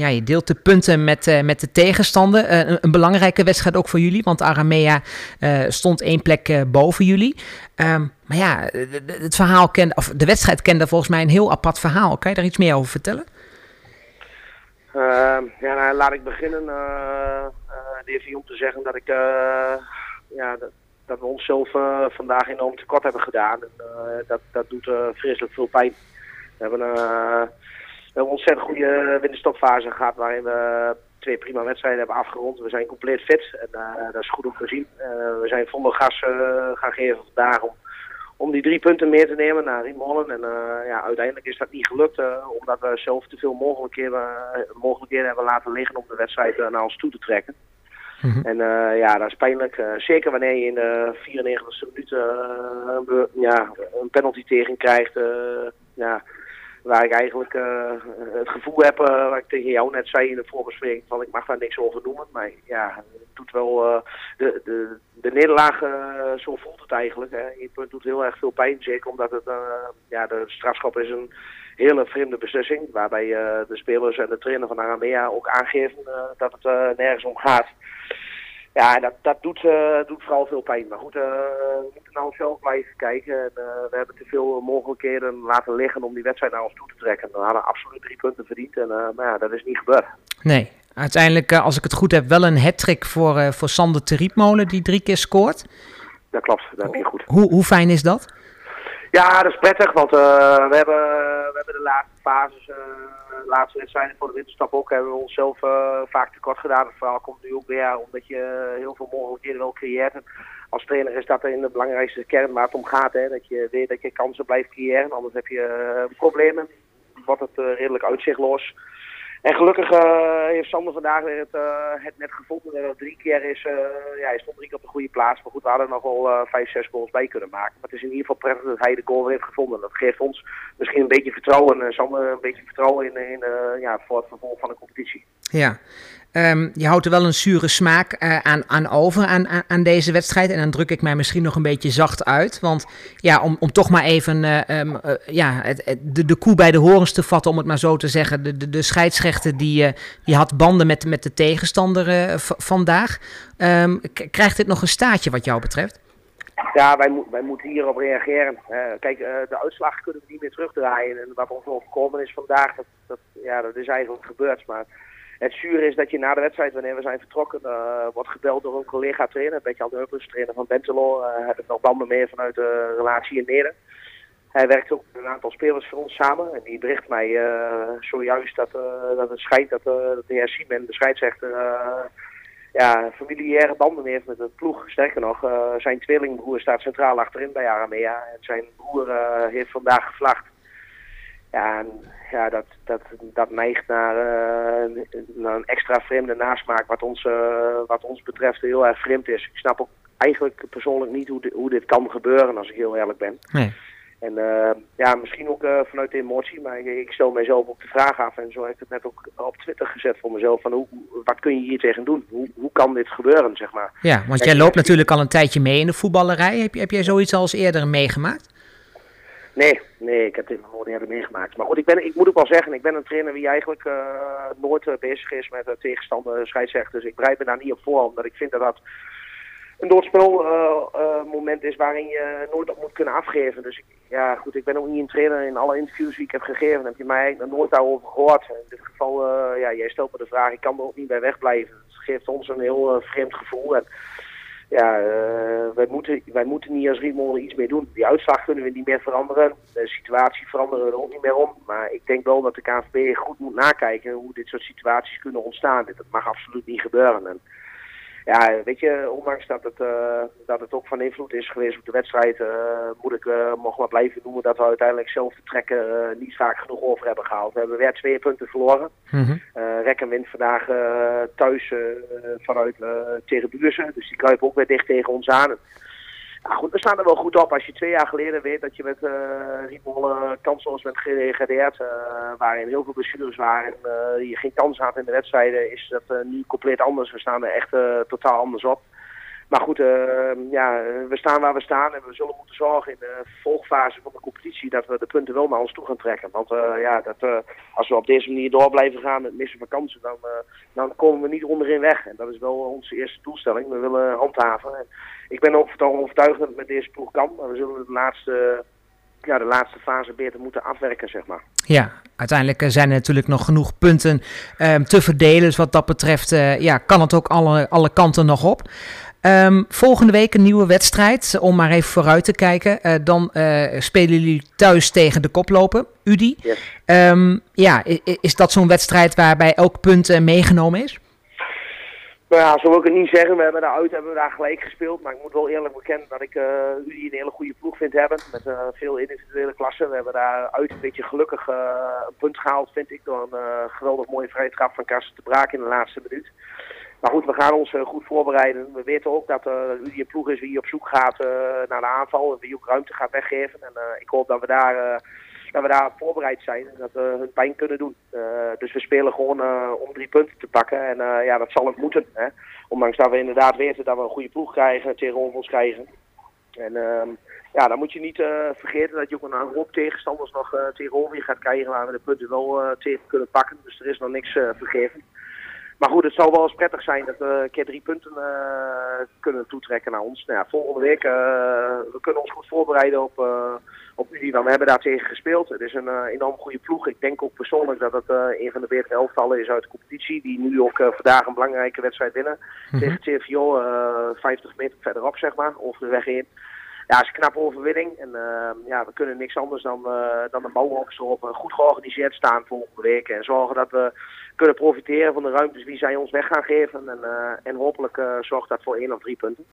ja, je deelt de punten met, met de tegenstander. Een, een, belangrijke wedstrijd ook voor jullie, want Aramea stond één plek boven jullie. Ehm, maar ja, het verhaal kende, of de wedstrijd kende volgens mij een heel apart verhaal. Kan je daar iets meer over vertellen? Ehm, ja, nou, laat ik beginnen, uh, om te zeggen dat ik, ja, dat, dat, we onszelf vandaag enorm tekort hebben gedaan. En, dat, dat doet vreselijk veel pijn. We hebben een ontzettend goede winterstopfase gehad waarin we twee prima wedstrijden hebben afgerond. We zijn compleet fit en uh, dat is goed om te zien. Uh, we zijn volle gas uh, gaan geven vandaag om, om die drie punten meer te nemen naar Riemollen. En ja, uiteindelijk is dat niet gelukt omdat we zelf te veel mogelijkheden, mogelijkheden hebben laten liggen om de wedstrijd naar ons toe te trekken. Mm -hmm. En ja, dat is pijnlijk. zeker wanneer je in de 94e minuut ja, een penalty tegen krijgt. ja, Waar ik eigenlijk uh, het gevoel heb, uh, wat ik tegen jou net zei in de voorbespreking, van ik mag daar niks over noemen. Maar ja, het doet wel, uh, de, de, de nederlaag, zo voelt het eigenlijk. Hè. Het doet heel erg veel pijn, zeker omdat het, ja, de strafschop is een hele vreemde beslissing. Waarbij de spelers en de trainer van Aramea ook aangeven dat het nergens om gaat. Ja, dat, dat doet, uh, doet vooral veel pijn. Maar goed, uh, we moeten nou zelf blijven kijken. En, uh, we hebben te veel mogelijkheden laten liggen om die wedstrijd naar ons toe te trekken. We hadden absoluut drie punten verdiend. En, maar ja, dat is niet gebeurd. Nee, uiteindelijk, als ik het goed heb, wel een hat-trick voor, voor Sander Teriepmolen die drie keer scoort. Dat klopt, dat heb je goed. Hoe, hoe fijn is dat? Ja, dat is prettig, want we, hebben, we hebben de laatste fases laatste wedstrijden voor de winterstap ook hebben we onszelf uh, vaak tekort gedaan. Het verhaal komt nu ook weer omdat je heel veel mogelijkheden wel creëert. Als trainer is dat in de belangrijkste kern waar het om gaat. Hè? Dat je weet dat je kansen blijft creëren. Anders heb je problemen. Wordt het redelijk uitzichtloos. En gelukkig uh, heeft Sander vandaag weer het, uh, het net gevonden. Dat drie keer is, uh, ja, hij stond drie keer op de goede plaats. Maar goed, we hadden nog wel vijf, zes goals bij kunnen maken. Maar het is in ieder geval prettig dat hij de goal weer heeft gevonden. Dat geeft ons misschien een beetje vertrouwen. En Sander een beetje vertrouwen in, in ja, voor het vervolg van de competitie. Ja, Um, je houdt er wel een zure smaak uh, aan, aan over aan, aan, deze wedstrijd. En dan druk ik mij misschien nog een beetje zacht uit. Want ja, om, om toch maar even uh, um, uh, ja, het, de, de koe bij de horens te vatten, om het maar zo te zeggen. De, de, de scheidsrechter die, die had banden met, met de tegenstander vandaag. Um, krijgt dit nog een staartje wat jou betreft? Ja, wij, wij moeten hierop reageren. kijk, de uitslag kunnen we niet meer terugdraaien. En wat ons overkomen is vandaag, dat, dat, ja, dat is eigenlijk gebeurd. Maar het zuur is dat je na de wedstrijd, wanneer we zijn vertrokken, uh, wordt gebeld door een collega-trainer, Betje Aldeupers, trainer van Bentelo. Uh, heb ik nog banden mee vanuit de relatie in Neder. Hij werkt ook met een aantal spelers voor ons samen. En die bericht mij uh, zojuist dat, dat het schijnt dat, dat de heer Siemen, de scheidsrechter, ja, familiaire banden heeft met het ploeg. Sterker nog, zijn tweelingbroer staat centraal achterin bij Aramea. En zijn broer heeft vandaag gevlacht. Ja, en, ja dat, dat, dat neigt naar, uh, naar een extra vreemde nasmaak wat ons, uh, wat ons betreft heel erg vreemd is. Ik snap ook eigenlijk persoonlijk niet hoe, dit, hoe dit kan gebeuren als ik heel eerlijk ben. Nee. En uh, ja, misschien ook vanuit de emotie, maar ik, ik, stel mijzelf ook de vraag af en zo heb ik het net ook op Twitter gezet voor mezelf van hoe, wat kun je hier tegen doen? Hoe, hoe kan dit gebeuren, zeg maar? Ja, want jij loopt natuurlijk al een tijdje mee in de voetballerij. Heb, heb jij zoiets al eens eerder meegemaakt? Nee, nee, ik heb dit nog nooit eerder meegemaakt. Maar goed, ik, ben, ik moet ook wel zeggen, ik ben een trainer die eigenlijk uh, nooit uh, bezig is met uh, tegenstander scheidsrechters. Ik bereid me daar niet op voor, omdat ik vind dat dat een doodspel moment is waarin je nooit op moet kunnen afgeven. Dus ja, goed, ik ben ook niet een trainer. In alle interviews die ik heb gegeven heb je mij eigenlijk nooit daarover gehoord. In dit geval, ja, jij stelt me de vraag, ik kan er ook niet bij wegblijven. Het geeft ons een heel vreemd gevoel. En, ja, uh, wij, moeten, wij moeten niet als Rietmolen iets meer doen. Die uitslag kunnen we niet meer veranderen. De situatie veranderen we er ook niet meer om. Maar ik denk wel dat de KNVB goed moet nakijken hoe dit soort situaties kunnen ontstaan. Dat mag absoluut niet gebeuren. En ja, weet je, ondanks dat het, uh, dat het ook van invloed is geweest op de wedstrijd, uh, moet ik nog maar blijven noemen dat we uiteindelijk zelf de trekken niet vaak genoeg over hebben gehaald. We hebben weer twee punten verloren. Mm -hmm. Rekken wint vandaag thuis vanuit tegen Buurzen, dus die kruipen ook weer dicht tegen ons aan. Goed, we staan er wel goed op. Als je twee jaar geleden weet dat je met uh, Rietmolen kansloos bent geregadeerd, waarin heel veel blessures waren en je geen kans had in de wedstrijden, is dat nu compleet anders. We staan er echt totaal anders op. maar goed, ja, we staan waar we staan en we zullen moeten zorgen in de volgfase van de competitie dat we de punten wel naar ons toe gaan trekken. Want ja, dat, als we op deze manier door blijven gaan met missen van kansen, dan, dan komen we niet onderin weg. En dat is wel onze eerste doelstelling. We willen handhaven. En ik ben ook overtuigd dat het met deze ploeg kan, maar we zullen de laatste ja, de laatste fase beter moeten afwerken, zeg maar. Ja, uiteindelijk zijn er natuurlijk nog genoeg punten um, te verdelen. Dus wat dat betreft ja, kan het ook alle, alle kanten nog op. Um, volgende week een nieuwe wedstrijd, om maar even vooruit te kijken. Uh, dan uh, spelen jullie thuis tegen de koploper, UDI. Yes. Um, ja, is, is dat zo'n wedstrijd waarbij elk punt meegenomen is? Nou ja, zo wil ik het niet zeggen. We hebben daar uit hebben we daar gelijk gespeeld. Maar ik moet wel eerlijk bekennen dat ik jullie een hele goede ploeg vind hebben. Met veel individuele klassen. We hebben daar uit een beetje gelukkig een punt gehaald, vind ik. Door een geweldig mooie vrije trap van Karsten te Braak in de laatste minuut. Maar goed, we gaan ons goed voorbereiden. We weten ook dat jullie een ploeg is wie op zoek gaat naar de aanval. En wie ook ruimte gaat weggeven. En ik hoop dat we daar dat we daar voorbereid zijn en dat we hun pijn kunnen doen. Dus we spelen gewoon om drie punten te pakken. En ja, dat zal ook moeten. Hè? Ondanks dat we inderdaad weten dat we een goede ploeg krijgen, tegenover ons krijgen. En ehm, ja, dan moet je niet vergeten dat je ook een hoop tegenstanders nog tegenover je gaat krijgen waar we de punten wel tegen kunnen pakken. Dus er is nog niks vergeven. Maar goed, het zal wel eens prettig zijn dat we een keer drie punten uh, kunnen toetrekken naar ons. Nou ja, volgende week, uh, we kunnen ons goed voorbereiden op, uh, op we hebben daar tegen gespeeld. Het is een enorm goede ploeg. Ik denk ook persoonlijk dat het een van de betere elftallen is uit de competitie. Die nu ook vandaag een belangrijke wedstrijd winnen. Mm -hmm. Tegen TVO, 50 meter verderop zeg maar, over de weg heen. Ja, het is een knappe overwinning. En ja, we kunnen niks anders dan, dan de bouwhokkers erop goed georganiseerd staan volgende week. En zorgen dat we kunnen profiteren van de ruimtes die zij ons weg gaan geven. En, uh, en hopelijk uh, zorgt dat voor één of drie punten.